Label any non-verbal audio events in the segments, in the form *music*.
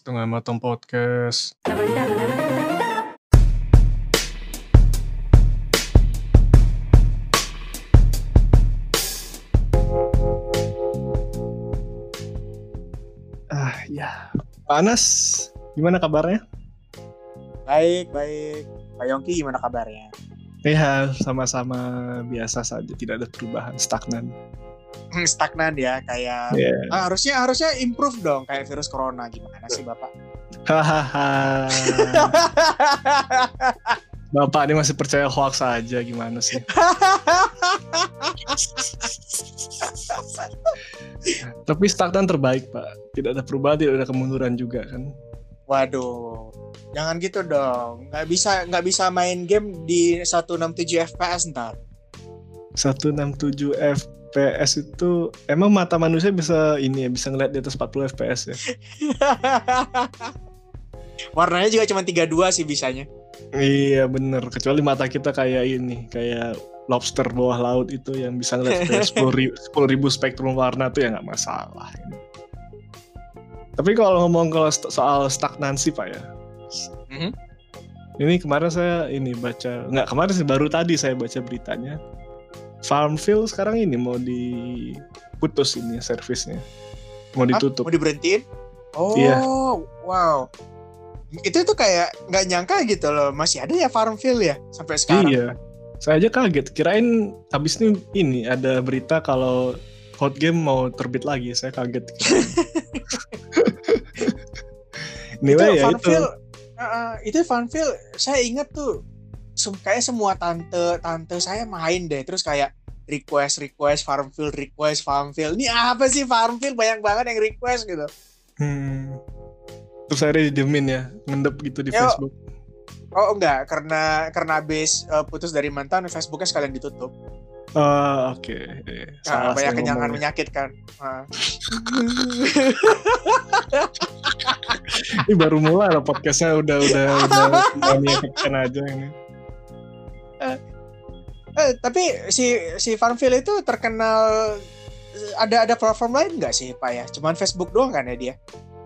Setengah Matang Podcast. Ah, ya. Panas. Gimana kabarnya? Baik, baik. Pak Yongki gimana kabarnya? Ya, sama-sama biasa saja, tidak ada perubahan, stagnan. Hmm, Stagnan ya, kayak Ya. Ah, harusnya harusnya improve dong kayak virus corona gimana sih Bapak? Hahaha. *laughs* Bapak ini masih percaya hoax aja gimana sih? *laughs* Tapi stagnan terbaik, Pak. Tidak ada perubahan, tidak ada kemunduran juga kan. Waduh. Jangan gitu dong. Nggak bisa nggak bisa main game di 167 FPS ntar. 167 FPS itu emang mata manusia bisa ini ya, bisa ngeliat di atas 40 FPS ya. *laughs* Warnanya juga cuma 32 sih bisanya. Iya bener, kecuali mata kita kayak ini, kayak lobster bawah laut itu yang bisa ngeliat 10 *laughs* ribu, 10 ribu spektrum warna tuh ya nggak masalah. Tapi kalau ngomong kalau soal stagnansi pak ya, Mhm. ini kemarin saya ini baca, nggak kemarin sih baru tadi saya baca beritanya, Farmville sekarang ini mau diputus ini servisnya, mau Hah? ditutup. Mau diberhentiin? Oh, Iya. wow. Itu tuh kayak nggak nyangka gitu loh. Masih ada ya Farmville ya sampai sekarang. Iya, saya aja kaget. Kirain habis ini ini ada berita kalau Hot Game mau terbit lagi. Saya kaget. kirain. *laughs* itu Anyway, ya itu. Farmville, uh, itu Farmville saya ingat tuh kayak semua tante tante saya main deh terus kayak request request Farmville request Farmville ini apa sih Farmville banyak banget yang request gitu Hmm. Terus akhirnya didiemin ya, ngendep gitu di Yo. Facebook. oh enggak karena karena habis uh, putus dari mantan Facebooknya sekalian ditutup Ah, oke. Eh, Nah, salah banyak saya kenyangan menyakitkan Ah. *laughs* Ini baru mulai loh podcastnya udah udah udah *laughs* udah menyakitkan aja ini. Eh, tapi si si Farmville itu terkenal ada ada platform lain nggak sih pak ya cuman Facebook doang kan ya dia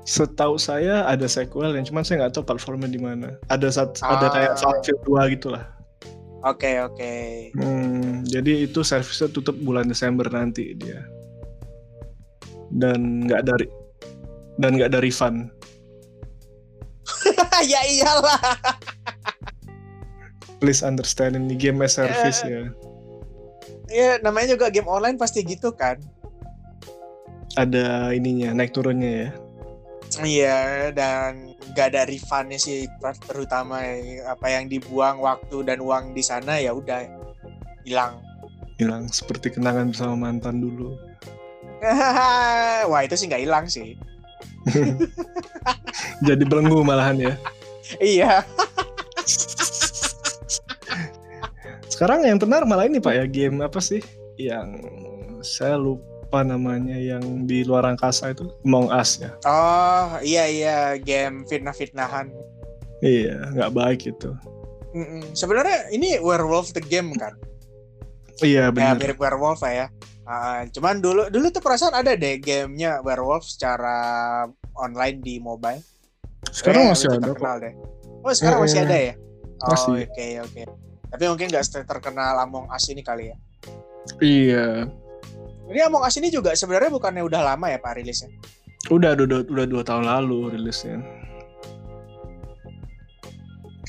Setahu saya ada sequel yang cuman saya nggak tahu platformnya di mana. Ada sat, ada Ah. kayak Farmville 2 gitu lah. oke oke Hmm, jadi itu servisnya tutup bulan Desember nanti dia. Dan nggak dari dan nggak ada refund. *laughs* ya iyalah Please understand ini game as service ya. ya namanya juga game online pasti gitu kan Ada ininya naik turunnya ya. iya dan nggak ada refundnya sih ter- terutama apa yang dibuang waktu dan uang di sana ya udah hilang Hilang seperti kenangan bersama mantan dulu. *laughs* wah itu sih nggak hilang sih *laughs* Jadi belenggu malahan ya. iya *laughs* Sekarang yang tenar malah ini Pak ya game apa sih? Yang saya lupa namanya yang di luar angkasa itu Among Us ya. oh iya iya game fitnah fitnahan Iya, nggak baik itu. sebenarnya ini werewolf the game kan Iya ya benar. mirip werewolf lah ya Ah, cuman dulu dulu tuh perasaan ada deh gamenya werewolf secara online di mobile Sekarang Eh, masih ada kok. deh. Oh sekarang Eh, masih ada ya? Oh masih. oke oke. Tapi mungkin nggak terkenal Among Us ini kali ya. Iya. Ini Among Us ini juga sebenarnya bukannya udah lama ya pak rilisnya? Udah, udah, udah dua tahun lalu rilisnya.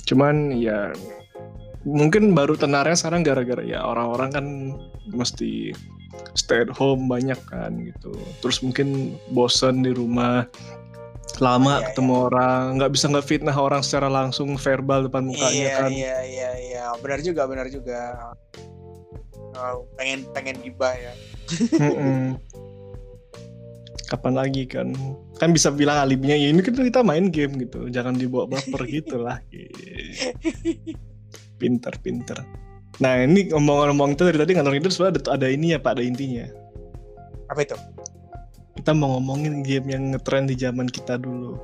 Cuman ya mungkin baru tenarnya sekarang gara-gara ya orang-orang kan mesti stay at home banyak kan gitu. Terus mungkin bosen di rumah lama Oh, iya, ketemu orang nggak bisa nggak fitnah orang secara langsung verbal depan mukanya iya kan iya iya iya. Benar juga benar juga. Oh, pengen pengen gibah ya. Mm-mm. kapan lagi kan kan bisa bilang alibinya ya ini kan kita main game gitu jangan dibawa baper *laughs* gitu lah pinter pinter nah ini ngomong-ngomong itu dari tadi ngalor itu sebenarnya ada, ada ini ya pak ada intinya Apa itu? Kita mau ngomongin game yang ngetrend di zaman kita dulu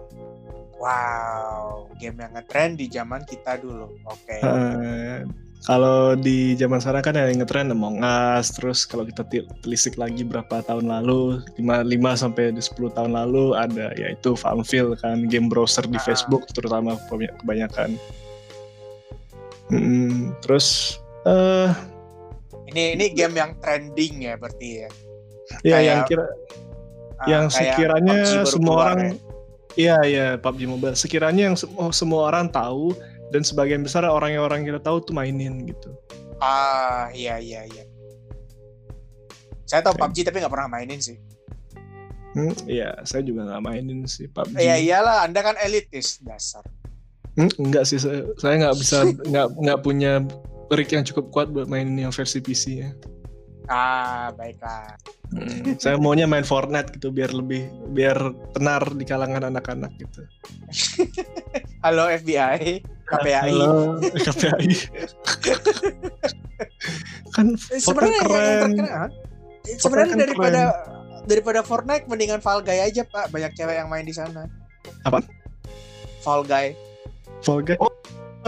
Wow, game yang ngetrend di zaman kita dulu. Oke. Eh, kalau di zaman sekarang kan yang ngetren Among Us, terus kalau kita telisik lagi berapa tahun lalu, 5, 5 sampai 10 tahun lalu ada yaitu Farmville kan, game browser di uh Facebook terutama kebanyakan. Hmm, terus uh, ini ini game yang trending ya berarti ya. Iya yang kira uh, yang sekiranya semua orang ya. Iya iya PUBG Mobile sekiranya yang semua, semua orang tahu dan sebagian besar orang yang orang kita tahu tuh mainin gitu. Ah iya iya iya. Saya tahu PUBG tapi nggak pernah mainin sih. Hmm, iya, saya juga nggak mainin sih PUBG. Iya iyalah, Anda kan elitis dasar. Hmm, enggak sih, saya saya nggak bisa nggak nggak punya rig yang cukup kuat buat mainin yang versi PC ya. Ah, baiklah. Hmm, saya maunya main Fortnite gitu biar lebih biar tenar di kalangan anak-anak gitu. *laughs* Halo FBI, KPI. Halo KPI. *laughs* kan eh, sebenarnya keren. Yang eh, sebenarnya kan daripada keren. daripada Fortnite mendingan Fall Guy aja, Pak. Banyak cewek yang main di sana. Apa? Fall Guy. Fall Guy. Oh,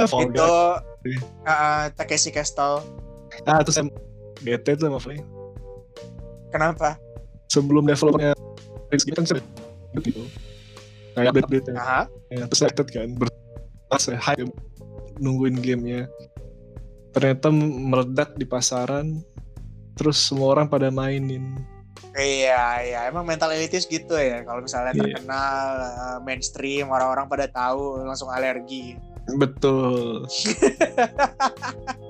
Fall itu Guy. Uh, Takeshi Castle. Ah, terus bete tuh sama Flame. Kenapa? Sebelum developernya Prince kan gitu. Kayak update-update ya. ya. Terus excited kan. Berpas ya, hype nungguin gamenya. Ternyata meledak di pasaran. Terus semua orang pada mainin. Iya, iya. Emang mental elitis gitu ya. Kalau misalnya yeah. terkenal uh, mainstream, orang-orang pada tahu langsung alergi. Betul. *laughs*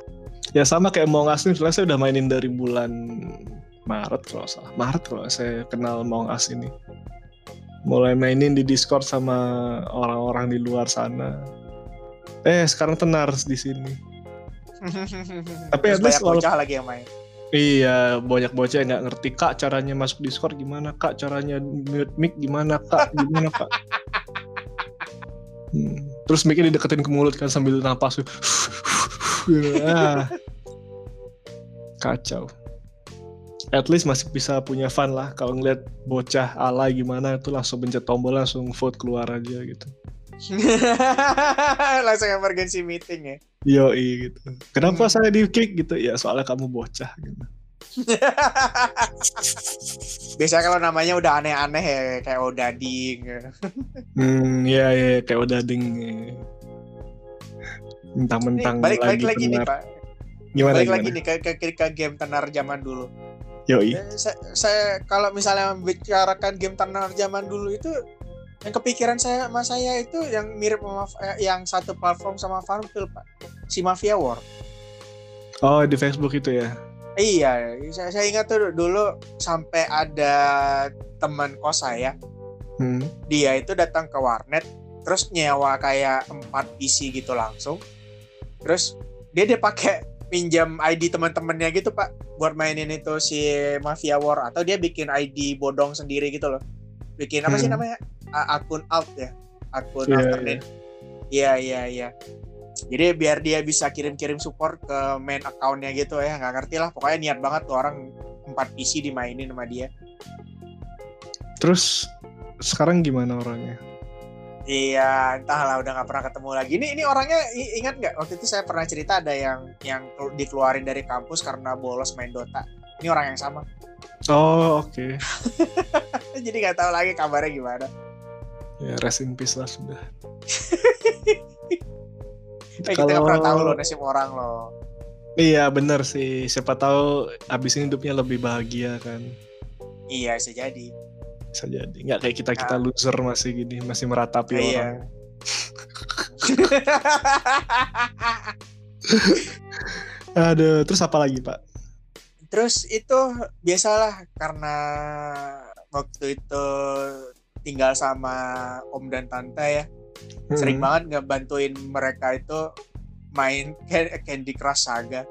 ya sama kayak Among Us ini sebenarnya saya udah mainin dari bulan Maret kalau salah. Maret kalau saya kenal Among Us ini. Mulai mainin di Discord sama orang-orang di luar sana. Eh sekarang tenar di sini. *laughs* Tapi at least bocah lagi yang main. Iya, banyak bocah yang nggak ngerti kak caranya masuk Discord gimana? Kak, caranya mute mic gimana? Kak, gimana kak. *laughs* Hmm. Terus mic-nya dideketin ke mulut kan sambil napas. Ah. *laughs* Kacau. At least masih bisa punya fun lah kalau ngeliat bocah ala gimana itu langsung pencet tombol langsung vote keluar aja gitu. *laughs* langsung emergency meeting ya. Yo gitu. Kenapa hmm. saya di kick gitu? Ya soalnya kamu bocah gitu. *laughs* Biasanya kalau namanya udah aneh-aneh ya kayak Odading. hmm, iya iya kayak Odading. Mentang-mentang balik balik lagi nih Pak. Gimana, balik gimana? lagi nih ke, ke, ke game tenar zaman dulu. Yoi. Eh, saya, saya kalau misalnya membicarakan game tenar zaman dulu itu yang kepikiran saya sama saya itu yang mirip sama eh, yang satu platform sama Farmville Pak. Si Mafia War. Oh, di Facebook itu ya. Iya, saya, saya ingat tuh dulu sampai ada teman kos saya. Hmm. Dia itu datang ke warnet terus nyewa kayak empat PC gitu langsung. Terus dia dia pakai pinjam ID teman-temannya gitu pak. Buat mainin itu si Mafia War. Atau dia bikin ID bodong sendiri gitu loh. Bikin apa hmm. sih namanya? A akun alt ya? Akun yeah, alternate. Iya iya iya. Jadi biar dia bisa kirim-kirim support ke main accountnya gitu ya. Nggak ngerti lah. Pokoknya niat banget tuh orang empat PC dimainin sama dia. Terus sekarang gimana orangnya Iya, entahlah udah nggak pernah ketemu lagi. Ini ini orangnya ingat nggak waktu itu saya pernah cerita ada yang yang dikeluarin dari kampus karena bolos main Dota. Ini orang yang sama. Oh oke. Okay. *laughs* Jadi nggak tahu lagi kabarnya gimana. Ya rest in peace lah sudah. *laughs* eh, Kalau... Kita nggak pernah tahu loh nasib orang loh. Iya bener sih. Siapa tahu abis ini hidupnya lebih bahagia kan. Iya bisa jadi bisa jadi nggak kayak kita kita nah. loser masih gini masih meratapi iya. orang *laughs* Aduh, terus apa lagi pak? Terus itu biasalah karena waktu itu tinggal sama om dan tante ya, hmm. sering banget nggak bantuin mereka itu main Candy Crush Saga.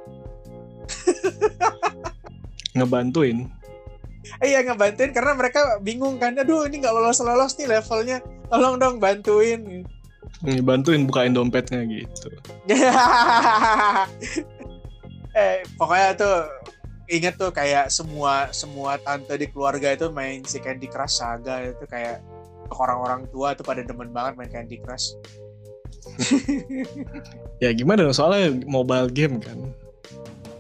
Ngebantuin? Iya ngebantuin karena mereka bingung kan aduh ini nggak lolos lolos nih levelnya tolong dong bantuin Nih, bantuin bukain dompetnya gitu. *laughs* eh, pokoknya tuh inget tuh kayak semua semua tante di keluarga itu main si Candy Crush Saga itu kayak orang-orang tua tuh pada demen banget main Candy Crush. *laughs* ya gimana dong, soalnya mobile game kan.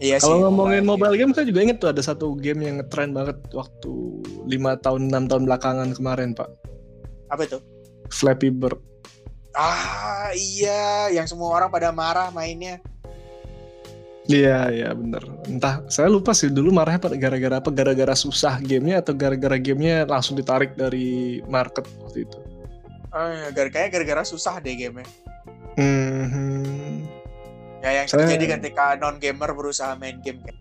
Iya sih. Kalau ngomongin mobile mobile game saya juga inget tuh ada satu game yang ngetren banget waktu lima tahun enam tahun belakangan kemarin pak. Apa itu? Flappy Bird. Ah iya, yang semua orang pada marah mainnya. Iya iya bener. Entah saya lupa sih dulu marahnya pada gara-gara apa? Gara-gara susah gamenya atau gara-gara gamenya langsung ditarik dari market waktu itu. Oh, iya, gara kayaknya gara-gara susah deh gamenya. Hmm, Ya yang Saya- terjadi ketika non gamer berusaha main game. kan.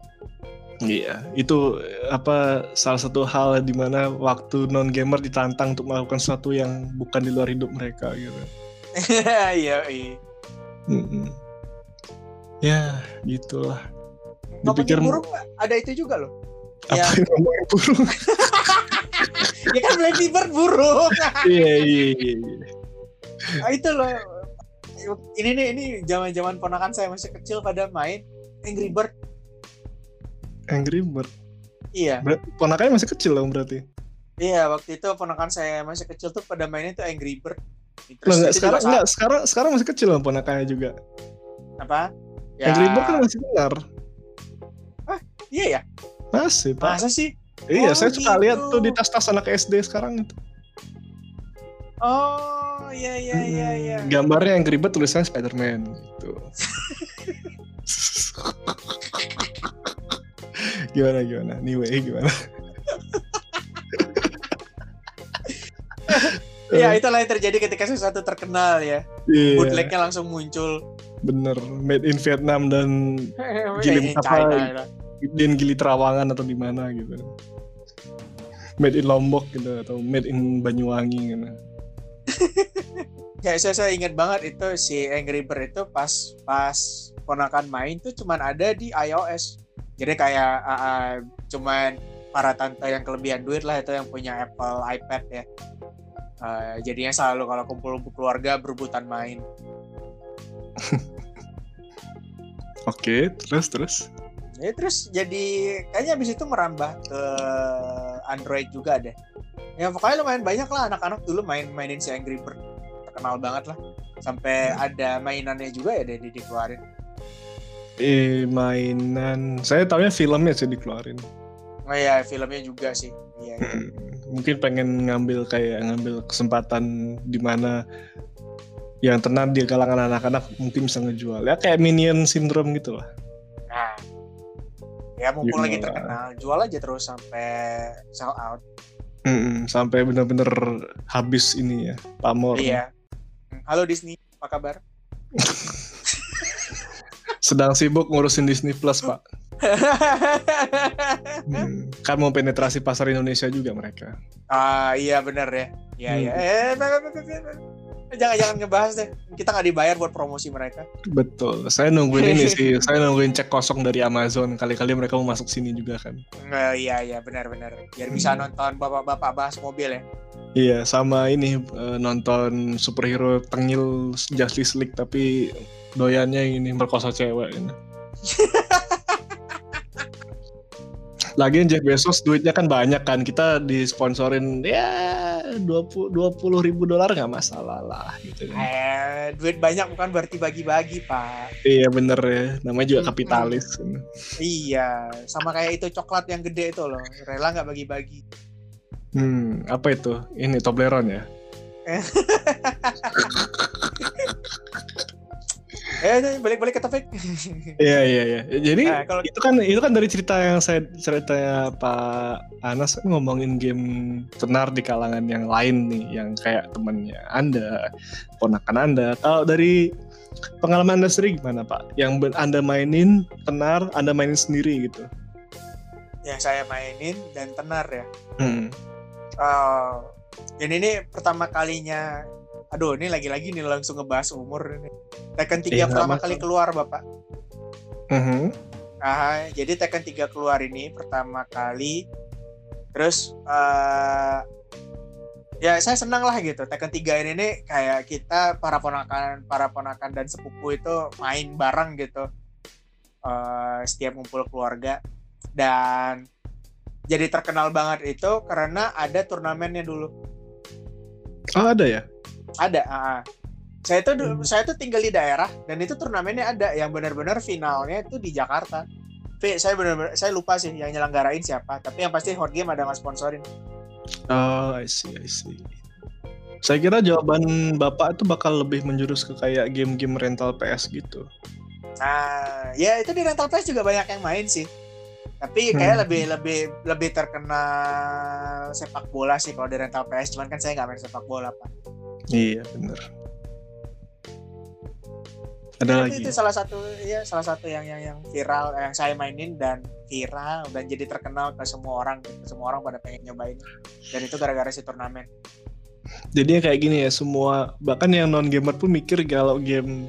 iya itu eh, apa salah satu hal di mana waktu non gamer ditantang untuk melakukan sesuatu yang bukan di luar hidup mereka gitu. *laughs* Iya, iya. Mm-mm. Ya gitulah. Dipikir- burung ada itu juga loh. Apa Ya, yang ngomongin burung? *laughs* ya kan Flappy Bird burung. Iya iya iya. iya. Ah, itu loh. Ini nih ini zaman-zaman ponakan saya masih kecil pada main Angry Bird. Angry Bird. Iya. Ber- Ponakannya masih kecil dong berarti. Iya, waktu itu ponakan saya masih kecil tuh pada mainnya tuh Angry Bird. Loh, enggak, itu sekarang enggak, sekarang sekarang masih kecil loh ponakannya juga. apa? Ya, Angry Bird kan masih benar. Iya ya. Masih, Pak. Masa sih? iya, Oh, saya suka gitu. lihat tuh di tas-tas anak SD sekarang itu. Oh, iya iya iya iya. Hmm, Gambarnya yang ribet tulisannya Spider-Man gitu. *laughs* gimana gimana? Anyway, gimana? Iya, itulah yang terjadi ketika sesuatu terkenal ya. Iya, Bootlegnya langsung muncul. bener. Made in Vietnam dan *laughs* Giling Eh, apa? China lah. di Gili Trawangan atau di mana gitu. Made in Lombok gitu atau made in Banyuwangi gitu. *laughs* Ya, saya, saya ingat banget itu si Angry Bird itu pas pas ponakan main tuh cuman ada di iOS. Jadi kayak ah, ah, cuman para tante yang kelebihan duit lah itu yang punya Apple iPad ya. Eh, jadinya selalu kalau kumpul keluarga berebutan main. *laughs* Oke, terus terus. Ya, terus jadi kayaknya abis itu merambah ke Android juga deh. Ya pokoknya lumayan banyak lah anak-anak dulu main-mainin si Angry Bird. Terkenal banget lah. Sampai ada mainannya juga ya di- dikeluarin. Eh, mainan. Saya tahunya filmnya sih dikeluarin. Oh iya, filmnya juga sih. Iya, iya. Hmm, mungkin pengen ngambil kayak ngambil kesempatan di mana yang tenar di kalangan anak-anak mungkin bisa ngejual ya kayak minion syndrome gitu lah Nah, ya mumpung lagi terkenal, jual aja terus sampai sell out. Mm-mm, sampai bener-bener habis ini ya pamor Iya. Halo Disney, apa kabar? sedang sibuk ngurusin Disney Plus pak Hmm, kan mau penetrasi pasar Indonesia juga mereka ah iya bener ya. Iya iya. Eh, jangan jangan ngebahas deh. Kita nggak dibayar buat promosi mereka. betul saya nungguin ini sih *laughs* saya nungguin cek kosong dari Amazon kali-kali mereka mau masuk sini juga kan Eh, iya iya benar benar. Biar bisa Hmm. nonton bapak-bapak bahas mobil ya. Iya, sama ini eh, nonton superhero tengil Justice League tapi doyannya ini merkosa cewek ini. *laughs* Lagian Jeff Bezos duitnya kan banyak kan, kita disponsorin ya 20 20 ribu dolar nggak masalah lah gitu kan. Eh, duit banyak bukan berarti bagi-bagi, Pak. Iya bener ya, namanya juga Hmm. kapitalis. Iya, sama kayak itu coklat yang gede itu loh. Rela nggak bagi-bagi. Hmm, apa itu? Ini Toblerone ya? *laughs* Eh, balik-balik ke topik. *laughs* Iya iya iya. Jadi Nah, kalau itu kan itu kan dari cerita yang saya ceritanya Pak Anas ngomongin game tenar di kalangan yang lain nih, yang kayak temannya Anda, ponakan Anda. Kalau dari pengalaman Anda sendiri gimana Pak? Yang Anda mainin tenar, Anda mainin sendiri gitu. yang saya mainin dan tenar ya. Hmm. Oh, dan ini pertama kalinya aduh ini lagi-lagi nih langsung ngebahas umur ini. Tekken 3 Iya, pertama masalah. kali keluar Bapak. Mhm. Ah, jadi Tekken 3 keluar ini pertama kali terus eh ya saya senang lah gitu Tekken 3 ini nih kayak kita para ponakan para ponakan dan sepupu itu main bareng gitu eh setiap ngumpul keluarga dan jadi terkenal banget itu karena ada turnamennya dulu Oh ada ya? Ada ah. Saya tuh hmm. saya tuh tinggal di daerah dan itu turnamennya ada yang benar-benar finalnya itu di Jakarta. V, saya benar-benar saya lupa sih yang nyelenggarain siapa, tapi yang pasti Hot Game ada nggak sponsorin. Oh, I see, I see. Saya kira jawaban Bapak itu bakal lebih menjurus ke kayak game-game rental PS gitu. Nah, ya itu di rental PS juga banyak yang main sih. Tapi kayak hmm. lebih lebih lebih terkenal sepak bola sih kalau di rental PS. Cuman kan saya nggak main sepak bola pak. Iya benar. Ada lagi. Itu, salah satu ya salah satu yang yang yang viral yang saya mainin dan viral dan jadi terkenal ke semua orang ke semua orang pada pengen nyobain dan itu gara-gara si turnamen. Jadi kayak gini ya semua bahkan yang non gamer pun mikir kalau game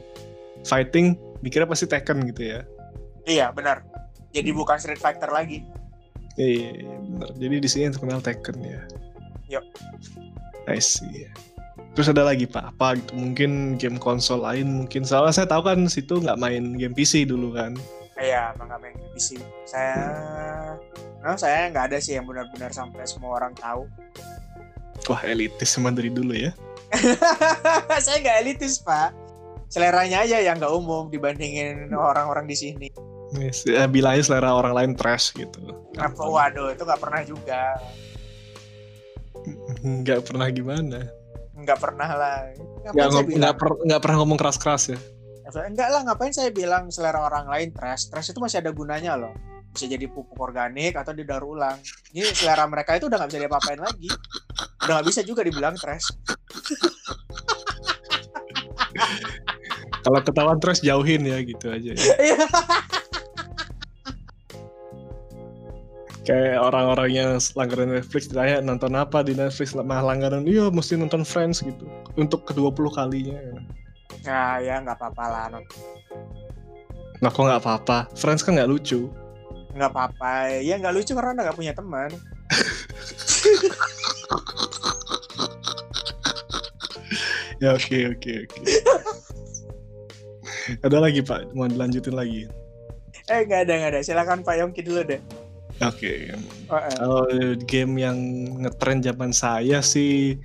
fighting mikirnya pasti Tekken gitu ya. Iya benar. Jadi bukan Street Fighter lagi. Iya, iya benar. Jadi di sini yang terkenal Tekken ya. Yuk. I see. Terus ada lagi pak apa gitu mungkin game konsol lain mungkin soalnya saya tahu kan situ nggak main game PC dulu kan. Iya emang nggak main game PC. Saya, nah, saya nggak ada sih yang benar-benar sampai semua orang tahu. Wah elitis emang dari dulu ya. *laughs* saya nggak elitis pak. Seleranya aja yang nggak umum dibandingin orang-orang di sini. Yes, ya, bilangnya selera orang lain trash gitu. Apa, waduh itu nggak pernah juga. Nggak pernah gimana? Nggak pernah lah. Nggak nggak per, pernah ngomong keras keras ya enggak lah ngapain saya bilang selera orang lain trash? Trash itu masih ada gunanya loh. Bisa jadi pupuk organik atau didaur ulang. Ini selera mereka itu udah nggak bisa diapa-apain lagi. Udah nggak bisa juga dibilang trash. Kalau ketahuan trash jauhin ya gitu aja ya. *laughs* kayak orang-orang yang langganan Netflix ditanya nonton apa di Netflix? Mah langganan iya mesti nonton Friends gitu. Untuk ke 20 kalinya. Nah ya nggak apa-apa lah nah kok nggak apa-apa? Friends kan nggak lucu. Nggak apa-apa. Ya nggak lucu karena nggak punya teman. *laughs* Ya oke okay, oke okay, oke. Okay. ada lagi pak? Mau dilanjutin lagi? Eh nggak ada nggak ada. Silakan Pak Yongki dulu deh Oke. Okay. Oh, eh. Kalau game yang ngetren zaman saya sih,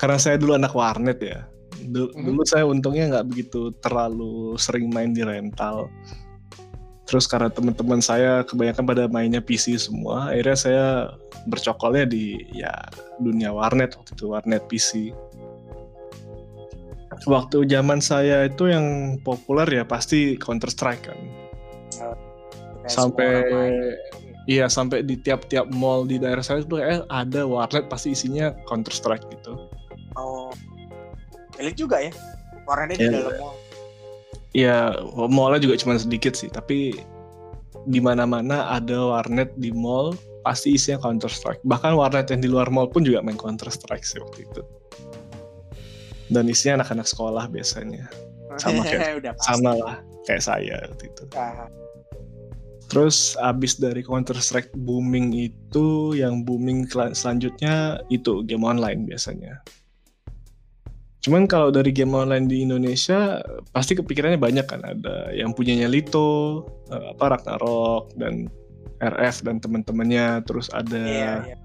karena saya dulu anak warnet ya. Dulu, mm -hmm. dulu saya untungnya nggak begitu terlalu sering main di rental. Terus karena teman-teman saya kebanyakan pada mainnya PC semua, akhirnya saya bercokolnya di ya dunia warnet waktu itu warnet PC. Waktu zaman saya itu yang populer ya pasti Counter Strike kan. Oh, sampai Iya sampai di tiap-tiap mall di daerah saya itu eh ada warnet pasti isinya Counter Strike gitu. Oh, elit juga ya warnetnya ya, di dalam mall. Iya, mallnya juga cuma sedikit sih, tapi di mana-mana ada warnet di mall pasti isinya Counter Strike. Bahkan warnet yang di luar mall pun juga main Counter Strike sih waktu itu. Dan isinya anak-anak sekolah biasanya. *laughs* Sama kayak sama lah kayak saya waktu itu. Ah Terus abis dari Counter Strike booming itu, yang booming selanjutnya itu game online biasanya. Cuman kalau dari game online di Indonesia pasti kepikirannya banyak kan ada yang punyanya Lito, eh, apa Ragnarok dan RF dan teman-temannya, terus ada iya, iya.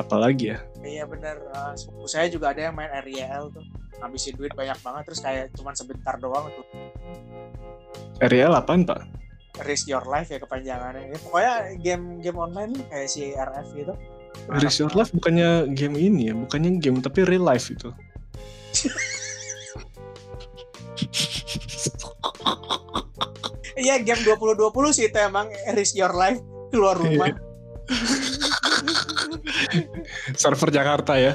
apa lagi ya? Iya benar, uh, saya juga ada yang main RIL tuh, ngabisin duit banyak banget terus kayak cuman sebentar doang tuh. RIL apaan pak? Risk Your Life ya kepanjangannya. Ya, pokoknya game-game online kayak si RF gitu. Risk Your Life bukannya game ini ya, bukannya game tapi real life itu. Iya game 2020 sih itu emang Risk Your Life keluar rumah. Iya. Server Jakarta ya.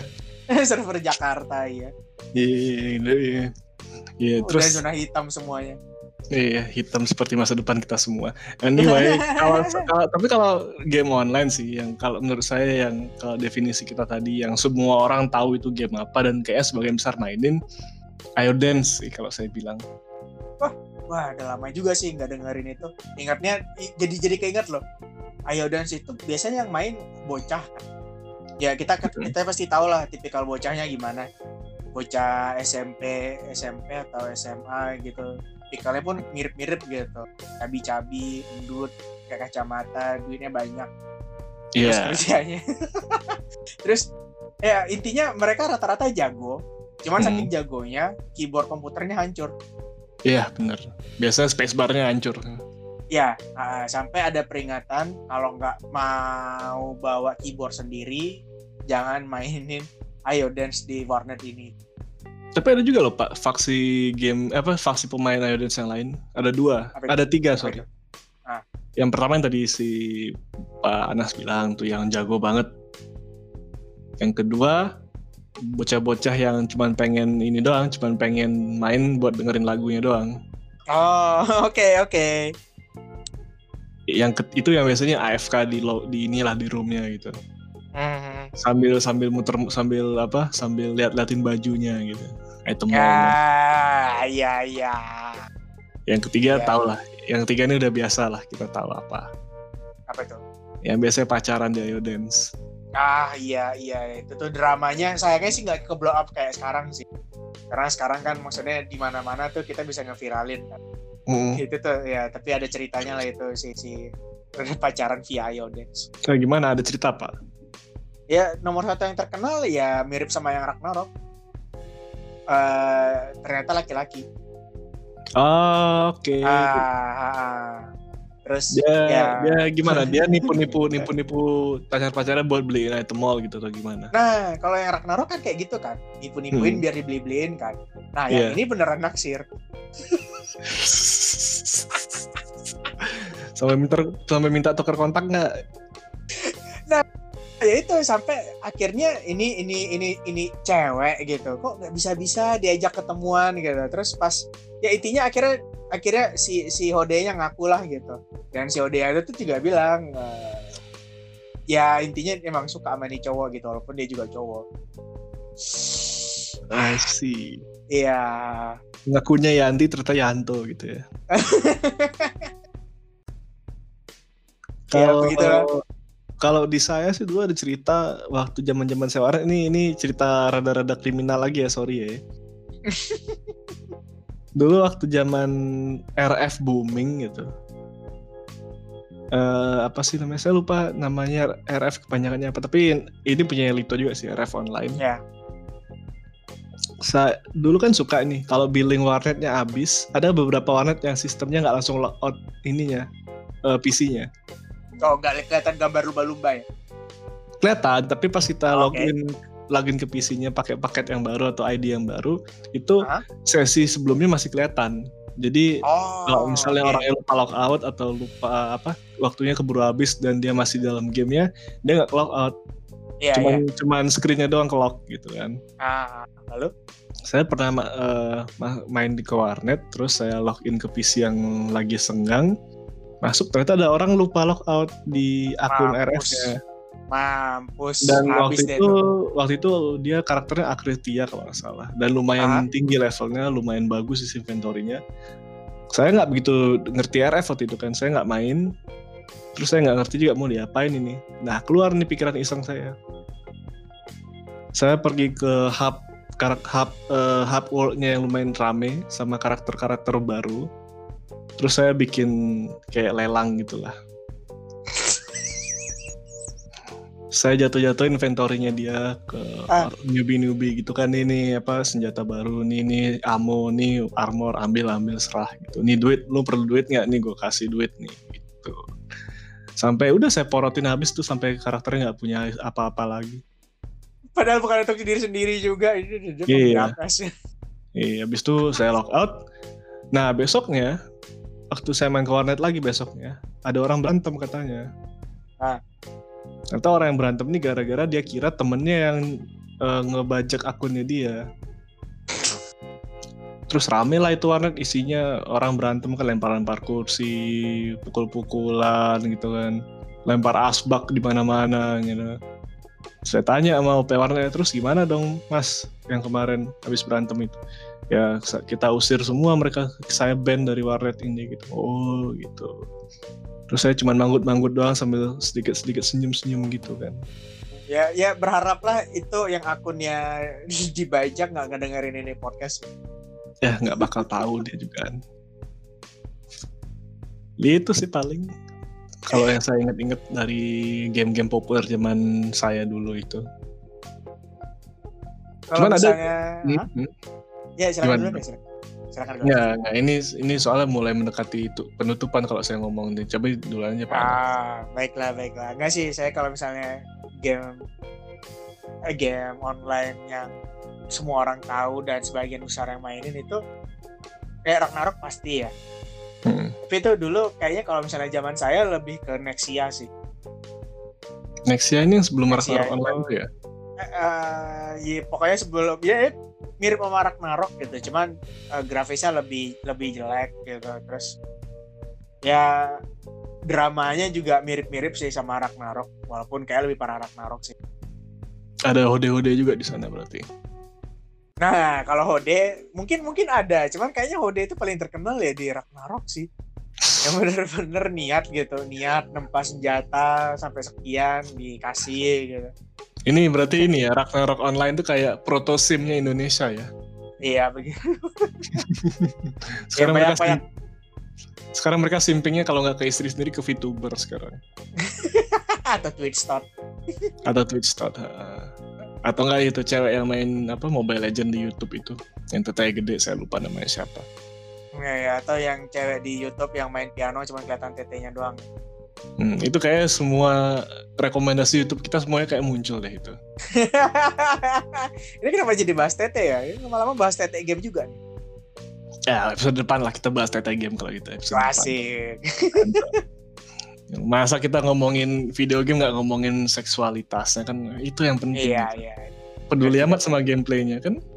*laughs* Server Jakarta ya. Iya, iya. Iya, terus zona hitam semuanya. Iya, hitam seperti masa depan kita semua. Anyway, *laughs* kalau, kalau tapi kalau game online sih yang kalau menurut saya yang kalau definisi kita tadi yang semua orang tahu itu game apa dan kayak sebagian besar mainin Ayo Dance sih kalau saya bilang. Wah, wah udah lama juga sih nggak dengerin itu. Ingatnya jadi jadi keinget loh. Ayo Dance itu biasanya yang main bocah kan. Ya kita kita pasti tahu lah tipikal bocahnya gimana. Bocah SMP, SMP atau SMA gitu tipikalnya pun mirip-mirip gitu cabi-cabi endut kayak kacamata duitnya banyak Iya. Yeah. kerjanya *laughs* terus ya intinya mereka rata-rata jago Cuman Hmm. saking jagonya, keyboard komputernya hancur. Iya bener. Biasanya spacebarnya hancur. Ya, ah, sampai ada peringatan kalau nggak mau bawa keyboard sendiri, jangan mainin Ayo Dance di warnet ini. Tapi ada juga loh pak faksi game apa faksi pemain Iodance yang lain. Ada dua, Apa itu? ada tiga sorry. Ah. Yang pertama yang tadi si Pak Anas bilang tuh yang jago banget. Yang kedua bocah-bocah yang cuman pengen ini doang, cuman pengen main buat dengerin lagunya doang. Oh, *laughs* oke oke. Yang ke- itu yang biasanya AFK di lo, di inilah di roomnya gitu. Hmm. Sambil sambil muter sambil apa? Sambil lihat-liatin bajunya gitu. Item Ya, mall. ya, ya. Yang ketiga Ya. tau lah. Yang ketiga ini udah biasa lah kita tahu apa. Apa itu? Yang biasanya pacaran di Ayo Dance. Ah, iya, iya. Itu tuh dramanya. Sayangnya sih nggak ke blow up kayak sekarang sih. Karena sekarang kan maksudnya di mana-mana tuh kita bisa ngeviralin kan. Mm. Itu tuh ya, tapi ada ceritanya lah itu si si *laughs* pacaran via Iodance. Nah, gimana ada cerita pak? Ya nomor satu yang terkenal ya mirip sama yang Ragnarok. Eh ternyata laki-laki. Oh, Oke. Ah, ah, ah. Terus Dia, ya. dia gimana? Dia nipu-nipu *laughs* nipu-nipu pacar-pacarnya buat beliin item mall gitu atau gimana? Nah, kalau yang Ragnarok kan kayak gitu kan. Nipu-nipuin Hmm. biar dibeli-beliin kan. Nah, Iya. yang ini beneran naksir. sampai minta sampai minta tuker kontak nggak? Ya itu sampai akhirnya ini ini ini ini cewek gitu. Kok nggak bisa-bisa diajak ketemuan gitu. Terus pas ya intinya akhirnya akhirnya si si Hodenya ngaku lah gitu. Dan si Hodenya itu tuh juga bilang eh, ya intinya emang suka sama nih cowok gitu walaupun dia juga cowok. I see. Iya. Ngakunya Yanti ternyata Yanto gitu ya. *laughs* Ya, begitulah. Kalau di saya sih dulu ada cerita waktu zaman-zaman saya waras ini ini cerita rada-rada kriminal lagi ya sorry ya. *laughs* dulu waktu zaman RF booming gitu. Eh apa sih namanya? Saya lupa namanya RF kepanjangannya apa. Tapi ini punya Lito juga sih RF online. Ya. Saya dulu kan suka nih kalau billing warnetnya habis, ada beberapa warnet yang sistemnya nggak langsung logout ininya eh, PC-nya. Oh, nggak kelihatan gambar lumba-lumba ya. kelihatan tapi pas kita Oh, Oke. login login ke PC-nya pakai paket yang baru atau ID yang baru itu Hah? sesi sebelumnya masih kelihatan jadi Oh. kalau misalnya oke. orang yang lupa log out atau lupa apa waktunya keburu habis dan dia masih dalam gamenya dia nggak log out iya. cuman cuman screennya doang ke lock gitu kan Ah, lalu? saya pernah ma- main di ke warnet terus saya login ke PC yang lagi senggang masuk ternyata ada orang lupa log out di akun. RF-nya Mampus. dan Habis waktu deh itu waktu itu dia karakternya Akritia kalau nggak salah. Dan lumayan Ah. tinggi levelnya lumayan bagus isi inventory-nya. Saya nggak begitu ngerti RF waktu itu kan saya nggak main. Terus saya nggak ngerti juga mau diapain ini. Nah keluar nih pikiran iseng saya. Saya pergi ke hub karak hub eh, hub world-nya yang lumayan rame sama karakter-karakter baru terus saya bikin kayak lelang gitulah saya jatuh-jatuh inventorinya dia ke Ah. newbie-newbie gitu kan ini apa senjata baru nih ini ammo nih armor ambil ambil serah gitu nih duit lu perlu duit nggak nih gue kasih duit nih gitu sampai udah saya porotin habis tuh sampai karakternya nggak punya apa-apa lagi Padahal bukan untuk diri sendiri juga. Ini dia Iya. Iya, habis itu saya log out. Nah, besoknya waktu saya main ke warnet lagi besoknya, ada orang berantem katanya. Ah. Ternyata orang yang berantem nih gara-gara dia kira temennya yang eh, ngebajak akunnya dia. Terus rame lah itu warnet isinya orang berantem kan lempar-lempar kursi, pukul-pukulan gitu kan. Lempar asbak di mana-mana gitu. Saya tanya sama OP warnet terus gimana dong Mas yang kemarin habis berantem itu? Ya kita usir semua mereka saya ban dari warnet ini gitu. Oh gitu. Terus saya cuma manggut-manggut doang sambil sedikit-sedikit senyum-senyum gitu kan. Ya, ya berharaplah itu yang akunnya *laughs* dibajak nggak ngedengerin ini podcast. ya nggak bakal tahu dia juga kan itu sih paling kalau yang saya inget-inget dari game-game populer zaman saya dulu itu Kalau Cuman ada- misalnya, Hmm, hmm. Ya silakan dulu silakan. Silakan dulu. Ya, nah ini ini soalnya mulai mendekati itu penutupan kalau saya ngomong nih. Coba dulu aja Pak. Ah, baiklah, baiklah. Enggak sih, saya kalau misalnya game eh, game online yang semua orang tahu dan sebagian besar yang mainin itu kayak Ragnarok pasti ya. Hmm. Tapi itu dulu kayaknya kalau misalnya zaman saya lebih ke Nexia sih. Nexia ini yang sebelum Nexia Ragnarok online ya. Eh, ya, pokoknya sebelum ya mirip sama Ragnarok gitu, cuman eh, grafisnya lebih lebih jelek gitu. Terus ya dramanya juga mirip-mirip sih sama Ragnarok, walaupun kayak lebih parah Ragnarok sih. Ada hode-hode juga di sana berarti. Nah, kalau Hode mungkin mungkin ada, cuman kayaknya Hode itu paling terkenal ya di Ragnarok sih. Yang bener-bener niat gitu, niat nempas senjata sampai sekian dikasih gitu. Ini berarti ini ya Ragnarok online tuh kayak proto simnya Indonesia ya. Iya begitu. *laughs* Sekarang Ya, mereka sim- sekarang mereka simpingnya kalau nggak ke istri sendiri ke VTuber sekarang *laughs* Atau Twitch Store. atau Twitch Star. Atau enggak itu cewek yang main apa Mobile Legend di YouTube itu yang tetanya gede saya lupa namanya siapa. Ya, ya, atau yang cewek di YouTube yang main piano cuma kelihatan tetenya doang. Hmm, itu kayak semua rekomendasi YouTube kita semuanya kayak muncul deh itu. *laughs* Ini kenapa jadi bahas tete ya? Ini lama-lama bahas tete game juga nih. Ya episode depan lah kita bahas Teta Game kalau gitu episode depan. Asik. *laughs* Masa kita ngomongin video game nggak ngomongin seksualitasnya kan itu yang penting. Iya, gitu. iya. Peduli amat sama gameplaynya kan? *laughs*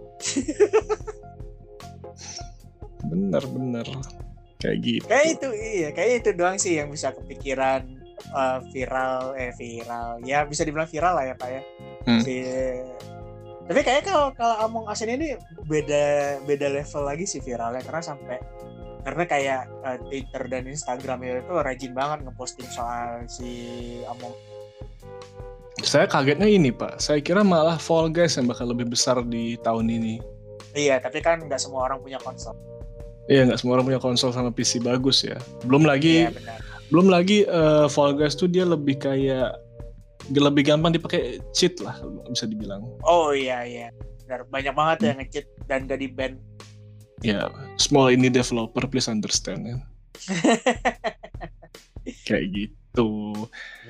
bener bener kayak gitu. Kayak itu iya, kayak itu doang sih yang bisa kepikiran eh, viral eh viral. Ya bisa dibilang viral lah ya, Pak ya. Hmm. Si tapi kayaknya kalau kalau Among Us ini beda beda level lagi sih viralnya karena sampai karena kayak eh, Twitter dan Instagram itu rajin banget ngeposting soal si Among Saya kagetnya ini pak, saya kira malah Fall Guys yang bakal lebih besar di tahun ini. Iya, tapi kan nggak semua orang punya konsol. Iya nggak semua orang punya konsol sama PC bagus ya. Belum lagi benar. belum lagi eh, Fall Guys tuh dia lebih kayak lebih gampang dipakai cheat lah bisa dibilang. Oh iya iya. Benar. Banyak banget yang nge-cheat dan gak di ban. Ya small indie developer please understand ya. *laughs* kayak gitu.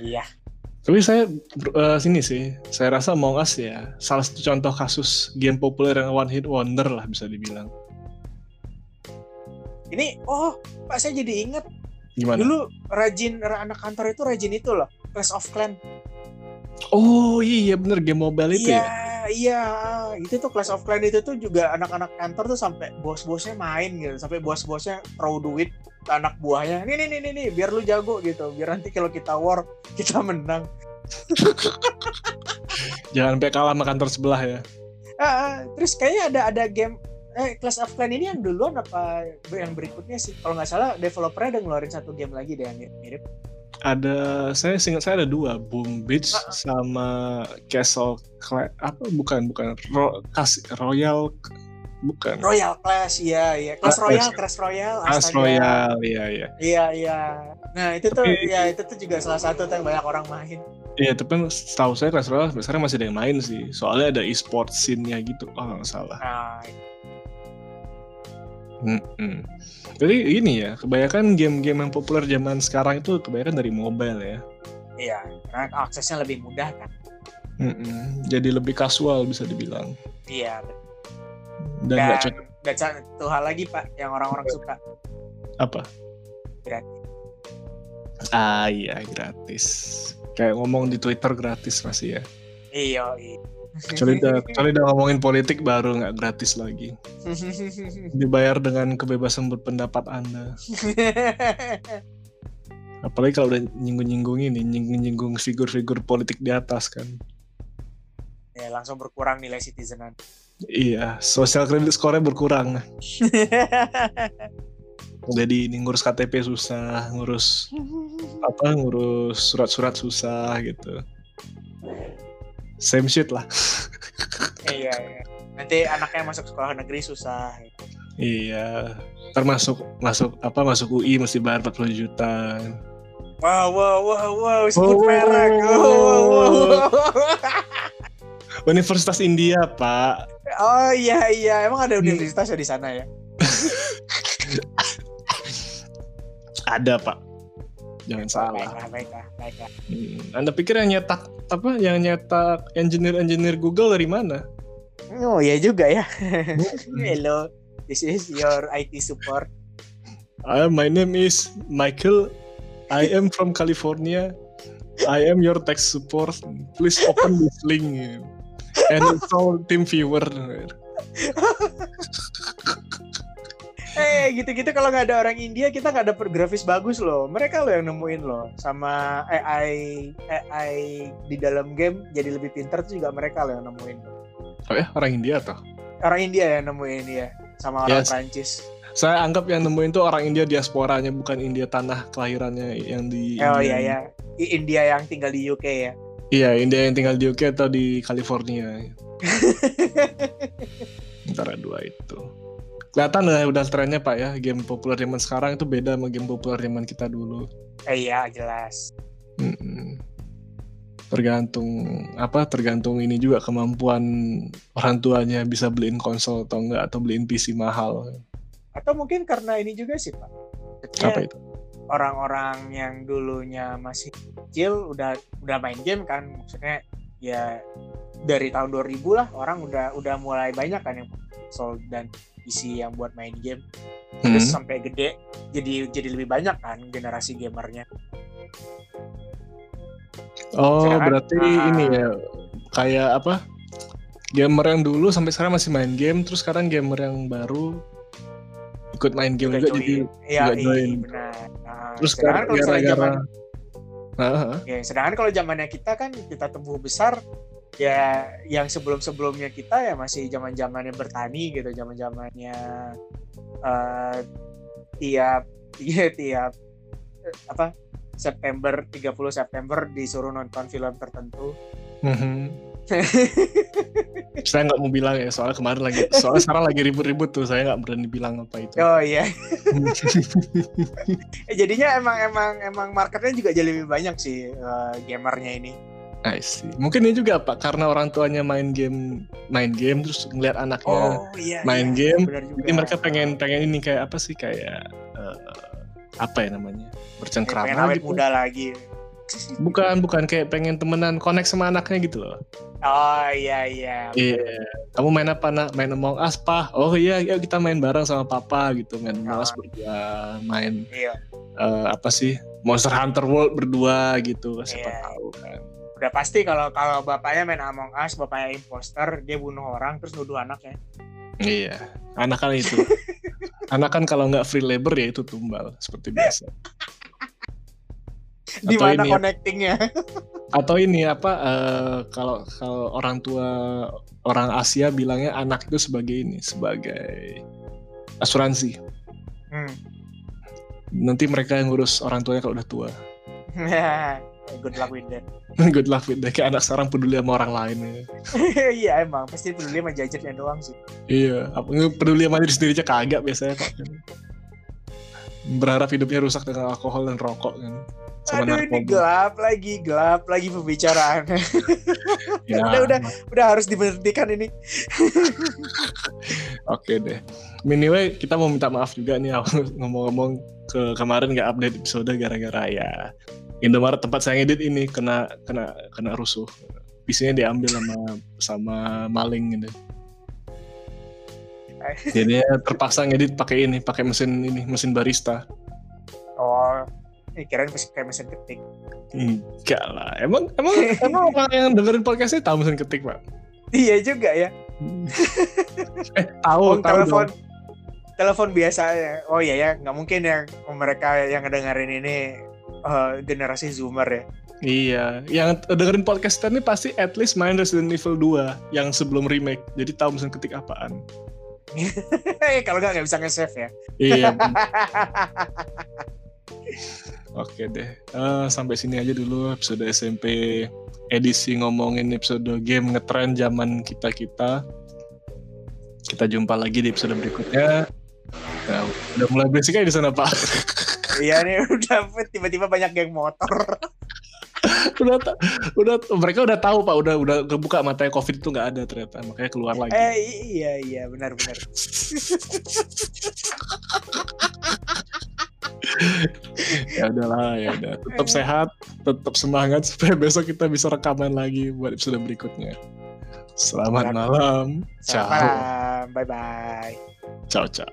Iya. Tapi saya eh, sini sih, saya rasa Among Us ya salah satu contoh kasus game populer yang one hit wonder lah bisa dibilang. Ini oh Pak saya jadi inget Gimana? dulu rajin anak kantor itu rajin itu loh Clash of Clan. Oh iya bener game mobile itu iya, ya. iya. Itu tuh Clash of Clan itu tuh juga anak-anak kantor tuh sampai bos-bosnya main gitu, sampai bos-bosnya throw duit ke anak buahnya. Nih nih nih nih, nih biar lu jago gitu, biar nanti kalau kita war kita menang. *laughs* Jangan sampai kalah sama kantor sebelah ya. Ah, terus kayaknya ada ada game eh Clash of Clan ini yang duluan apa yang berikutnya sih? Kalau nggak salah developernya udah ngeluarin satu game lagi deh yang mirip. Ada saya singkat saya ada dua, Boom Beach Ah, ah. sama Castle Cla- apa bukan bukan Ro, Kas- Royal bukan. Royal Clash, iya iya. Clash Ah, Royale, Clash- Clash Royale, Clash astaga. Royal, iya iya. Iya iya. Nah itu tuh Tapi- ya itu tuh juga salah satu tuh yang banyak orang main. Iya, tapi setahu saya Clash Royale sekarang masih ada yang main sih. Soalnya ada e-sport scene-nya gitu, kalau nggak salah. Nah Mm-mm. Jadi ini ya, kebanyakan game-game yang populer zaman sekarang itu kebanyakan dari mobile ya. iya karena aksesnya lebih mudah kan. Mm-mm. Jadi lebih kasual bisa dibilang. Iya. Dan nggak Dan cocok dan satu hal lagi pak yang orang-orang suka apa? Gratis. Ah iya gratis. Kayak ngomong di Twitter gratis masih ya. iya iya. *laughs* Kecuali udah, kecuali udah ngomongin politik baru nggak gratis lagi. *laughs* Dibayar dengan kebebasan berpendapat Anda. Apalagi kalau udah nyinggung-nyinggung ini, nyinggung-nyinggung figur-figur politik di atas kan. ya langsung berkurang nilai citizenan. Iya, sosial kredit skornya berkurang. *laughs* Jadi ini ngurus KTP susah, ngurus apa, ngurus surat-surat susah gitu. Same shit lah. iya, iya. Nanti anaknya masuk sekolah negeri susah. Iya. Ntar masuk apa masuk UI mesti bayar 40 juta. Wow, wow, wow, wow, sebut wow, merek. wow, Wow, wow, wow, wow, wow. wow. Universitas India, Pak. Oh iya iya, emang ada universitas ya di sana ya? Ada, Pak. Jangan salah. Baiklah, baiklah, baiklah. Hmm, Anda pikir yang nyetak apa? Yang nyetak engineer-engineer Google dari mana? Oh iya juga ya. *laughs* Hello, this is your IT support. Uh, my name is Michael. I am from California. I am your tech support. Please open this link and install TeamViewer. *laughs* Eh gitu-gitu kalau nggak ada orang India kita nggak dapet grafis bagus loh. Mereka loh yang nemuin loh. Sama AI AI di dalam game jadi lebih pintar tuh juga mereka loh yang nemuin. Oh ya, orang India toh? Orang India yang nemuin ya, sama orang Yes. Prancis. Saya anggap yang nemuin tuh orang India diasporanya, bukan India tanah kelahirannya yang di. Oh India. iya ya, India yang tinggal di UK ya. Iya, India yang tinggal di UK atau di California. *laughs* Antara dua itu. Kelihatan lah udah trennya Pak ya, game populer zaman sekarang itu beda sama game populer zaman kita dulu. Eh, iya jelas. Mm-mm. Tergantung apa? Tergantung ini juga kemampuan orang tuanya bisa beliin konsol atau enggak atau beliin PC mahal. Atau mungkin karena ini juga sih pak. Maksudnya Apa itu? orang-orang yang dulunya masih kecil udah udah main game kan maksudnya ya dari tahun 2000 lah orang udah udah mulai banyak kan yang konsol dan PC yang buat main game terus Hmm. sampai gede jadi jadi lebih banyak kan generasi gamernya Oh, Sedangkan- berarti Ah. ini ya kayak apa? Gamer yang dulu sampai sekarang masih main game, terus sekarang gamer yang baru ikut main game juga, jadi iya juga iya, join. benar Nah, terus misalnya gara-gara zaman Heeh. ya, sedangkan kalau zamannya kita kan kita tumbuh besar ya yang sebelum-sebelumnya kita ya masih zaman-zamannya bertani gitu zaman-zamannya eh tiap *laughs* iya tiap eh, apa September 30 September disuruh nonton film tertentu. Mhm. *laughs* saya nggak mau bilang ya soalnya kemarin lagi soalnya sekarang lagi ribut-ribut tuh saya nggak berani bilang apa itu. Oh iya. *laughs* Eh, jadinya emang emang emang marketnya juga jadi lebih banyak sih eh, gamernya ini I see. mungkin ini juga pak karena orang tuanya main game main game terus ngeliat anaknya oh iya main iya, game, jadi mereka pengen pengen ini kayak apa sih kayak eh, apa ya namanya pengen bercengkrama awet gitu muda lagi *laughs* bukan bukan kayak pengen temenan connect sama anaknya gitu loh oh iya iya Iya, kamu main apa nak? Main Among Us, Pak? Oh iya, yuk kita main bareng sama papa gitu. Main Among Us Ah. berdua, main iya eh, apa sih? Monster Hunter World berdua gitu. Siapa Iya. tahu kan. Udah pasti kalau kalau bapaknya main Among Us bapaknya imposter dia bunuh orang terus nuduh anaknya Iya, anak kan itu. *laughs* anak kan kalau nggak free labor ya itu tumbal seperti biasa. *laughs* di mana ini, connectingnya *laughs* atau ini apa? eh, kalau kalau orang tua orang Asia bilangnya anak itu sebagai ini, sebagai asuransi. hmm. Nanti mereka yang ngurus orang tuanya kalau udah tua. Good luck with that *laughs* Good luck with that. Kayak anak sekarang peduli sama orang lain. Ya. *laughs* iya emang pasti peduli sama gadgetnya doang sih Iya, apa peduli sama diri sendiri aja kagak biasanya Pak. Berharap hidupnya rusak dengan alkohol dan rokok kan. Sama aduh ini gelap lagi gelap lagi pembicaraannya *laughs* Ya, udah udah udah harus diberhentikan ini Oke deh. Anyway, kita mau minta maaf juga nih ngomong-ngomong ke kemarin nggak update episode gara-gara ya Indomaret tempat saya ngedit ini kena kena kena rusuh. PC-nya diambil sama sama maling gitu. Jadinya terpaksa ngedit pakai ini, pakai mesin ini, mesin barista. oh ini kirain mesin kayak mesin ketik Enggak lah. Emang emang *laughs* emang orang yang dengerin podcast ini tahu mesin ketik, Pak? iya juga ya eh, tahu, oh, tahu telepon dong. telepon biasa ya oh iya ya nggak mungkin yang mereka yang ngedengerin ini eh, generasi zoomer ya Iya, yang dengerin podcast kita ini pasti at least main Resident Evil 2 yang sebelum remake. Jadi tahu mesin ketik apaan. *laughs* kalau nggak nggak bisa nge-save ya Iya. *laughs* Oke deh. Eh, sampai sini aja dulu episode SMP edisi ngomongin episode game ngetren zaman kita-kita. Kita jumpa lagi di episode berikutnya. Nah, udah mulai berisik aja di sana, Pak. *laughs* iya nih *laughs* udah tiba-tiba banyak geng motor. Udah udah mereka udah tahu pak. Udah udah kebuka matanya covid itu nggak ada ternyata. Makanya keluar lagi. Eh iya iya. Benar benar. *laughs* Ya udahlah ya udah. Tetap sehat tetap semangat supaya besok kita bisa rekaman lagi buat episode berikutnya. Selamat malam. Selamat ciao. malam. Bye bye ciao ciao